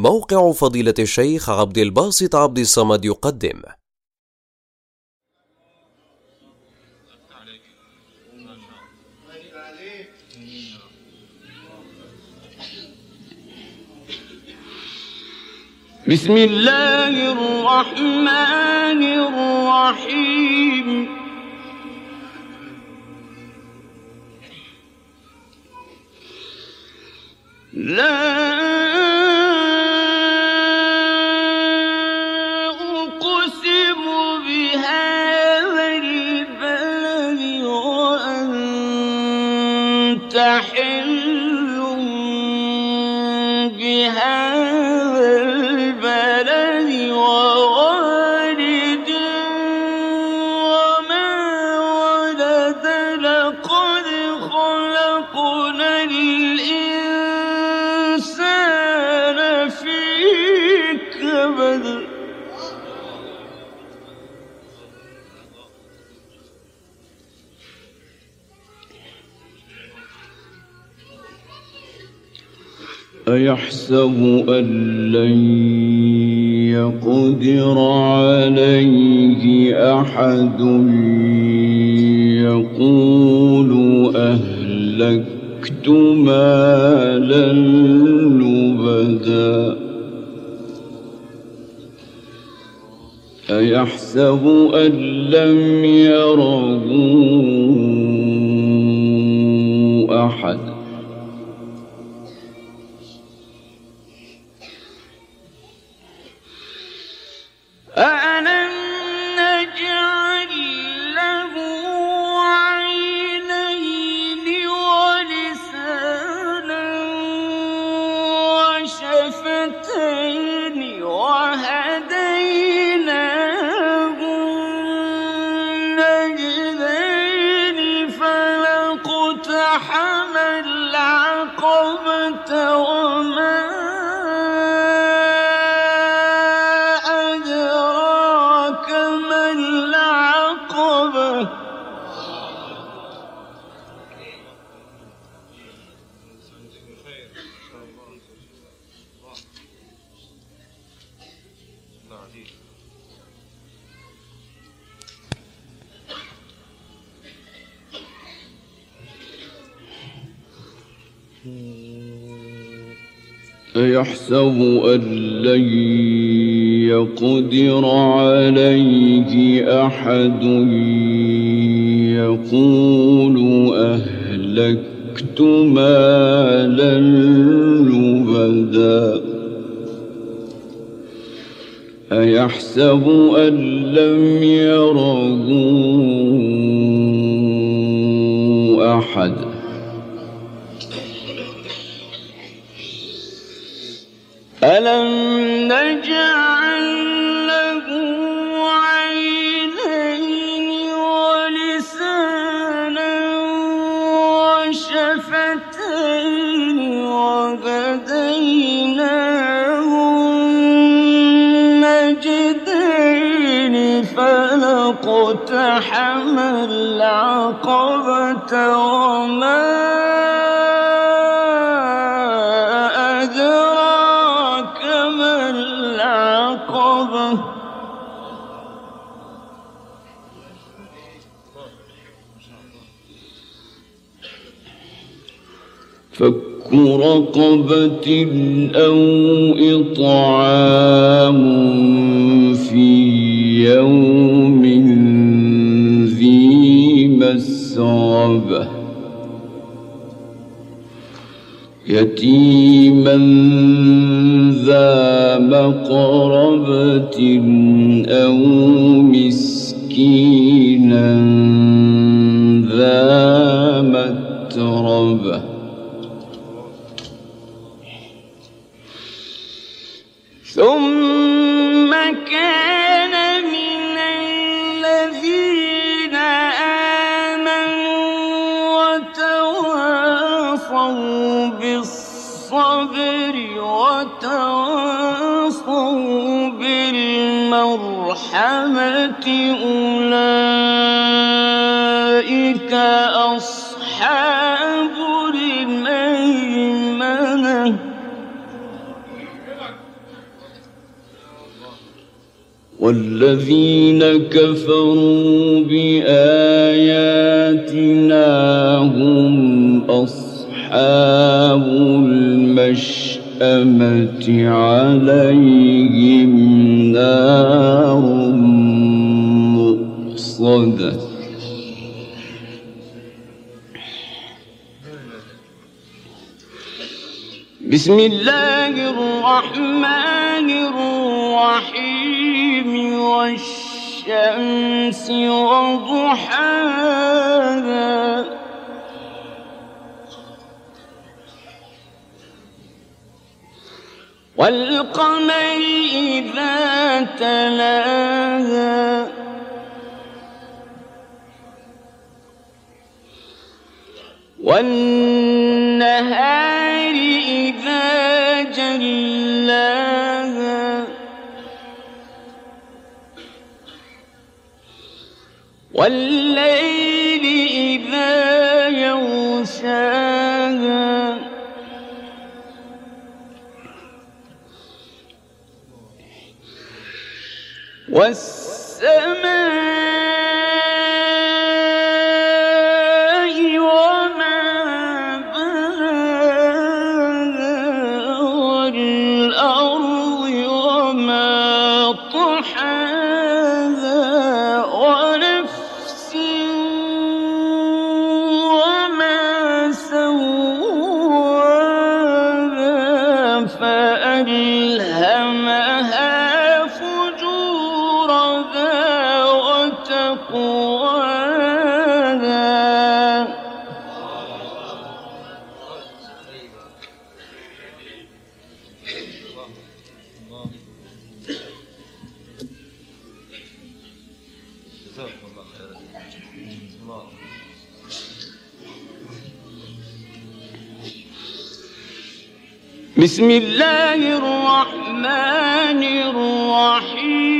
موقع فضيلة الشيخ عبد الباسط عبد الصمد يقدم. بسم الله الرحمن الرحيم. لا كبد أيحسب أن لن يقدر عليه أحد يقول أهلكت مالا لبدا. أيحسب أن لم يره أيحسب أن لن يقدر عليه أحد يقول أهلكت مالا لبدا. أيحسب أن لم يره أحد؟ العقبة وما أدراك ما العقبة؟ فك رقبة أو إطعام في يوم ذي مسربة يتيما ذا مقربة أو مسكينا ذا متربة وتواصوا بالصبر وتواصوا بالمرحمة أولئك أصحاب الميمنة والذين كفروا بآياتنا أصحاب المشأمة عليهم نار مؤصده بسم الله الرحمن الرحيم والشمس وضحاها والقمر إذا تلاها. والنهار إذا جلاها. والليل والسماء وما بناها والأرض وما طحاها ونفس وما سواها فألهمها وتقواها بسم الله الرحمن الرحيم.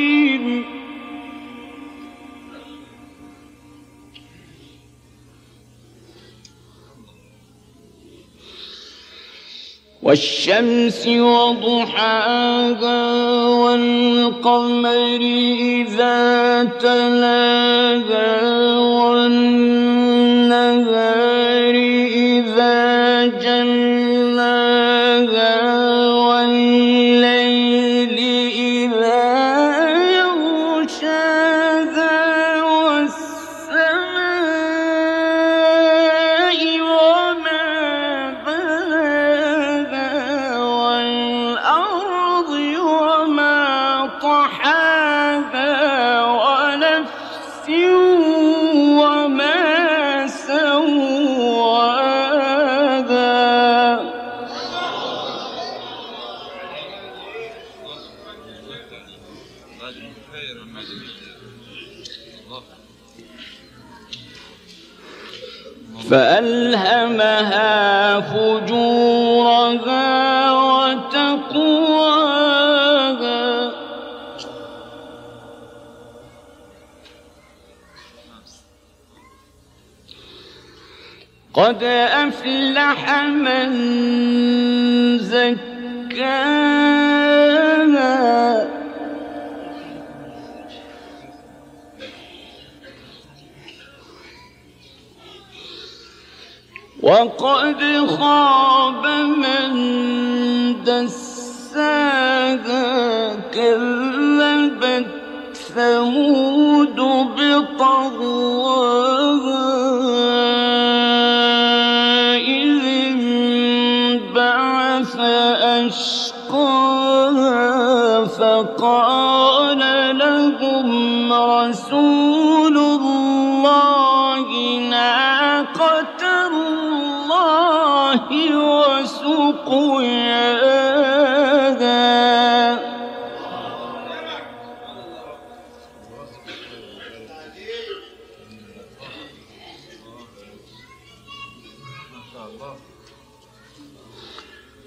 والشمس وضحاها والقمر إذا تلاها والنهار فألهمها فجورها وتقواها. قد أفلح من زكاها. وقد خاب من دساها كذبت ثمود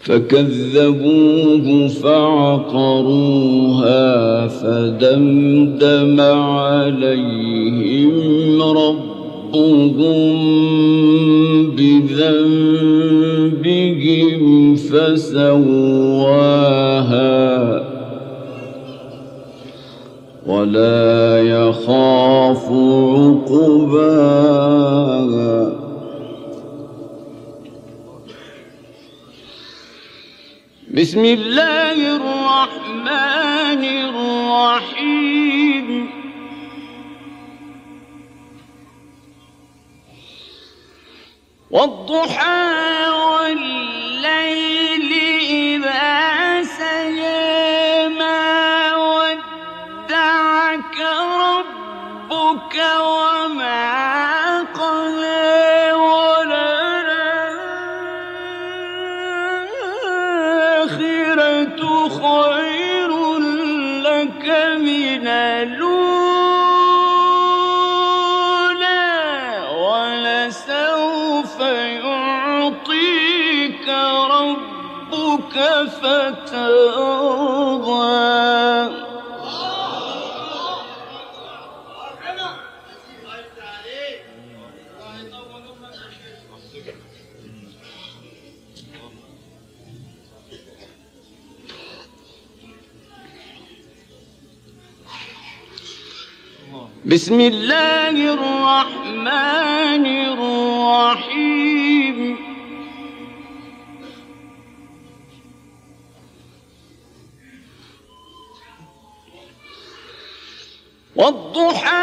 فكذبوه فعقروها فدمدم عليهم ربهم بذنبهم فسواها ولا يخاف عقباها. بسم الله الرحمن الرحيم. والضحى والليل ولسوف يعطيك ربك فترضى. بسم الله الرحمن الرحيم. والضحى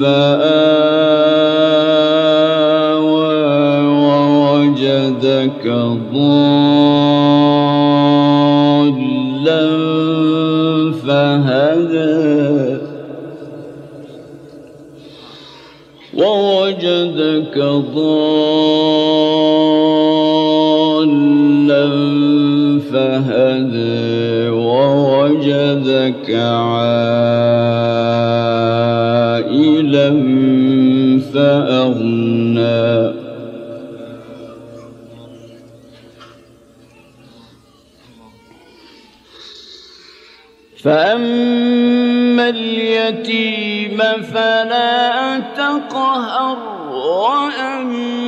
فآوى ووجدك ضالا فهدى. ووجدك ضالا فهدى. ووجدك فأغنى. فأما اليتيم فلا تقهر وأما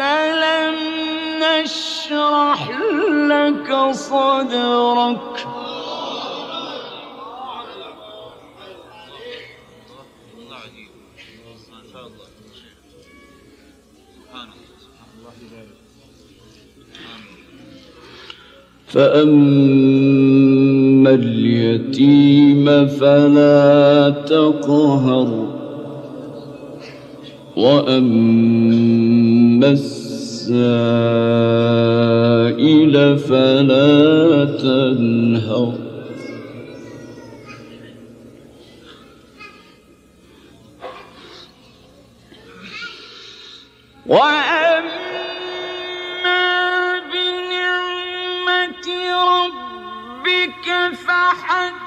فلم نشرح لك صدرك؟ فأما اليتيم فلا تقهر وأما السائل فلا تنهر. وأما بنعمة ربك فحدث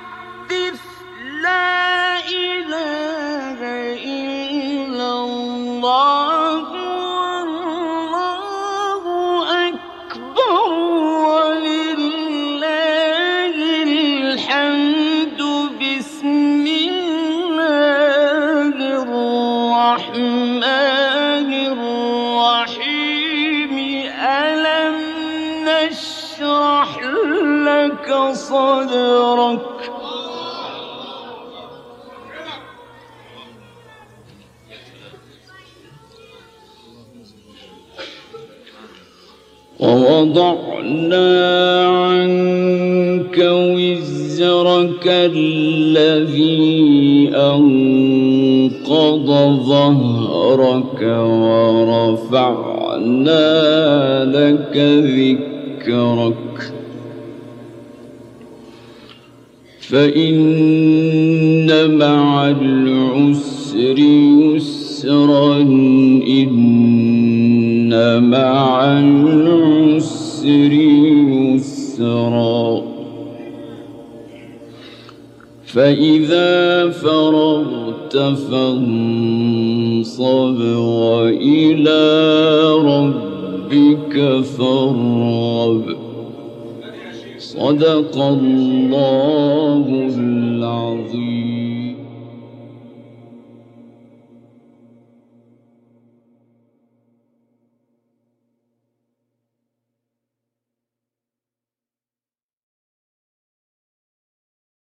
ووضعنا عنك وزرك الذي أنقض ظهرك ورفعنا لك ذكرك. فإن مع العسر يسرا إن مع العسر يسرا. فإذا فرغت فانصب وإلى ربك فارغب. صدق الله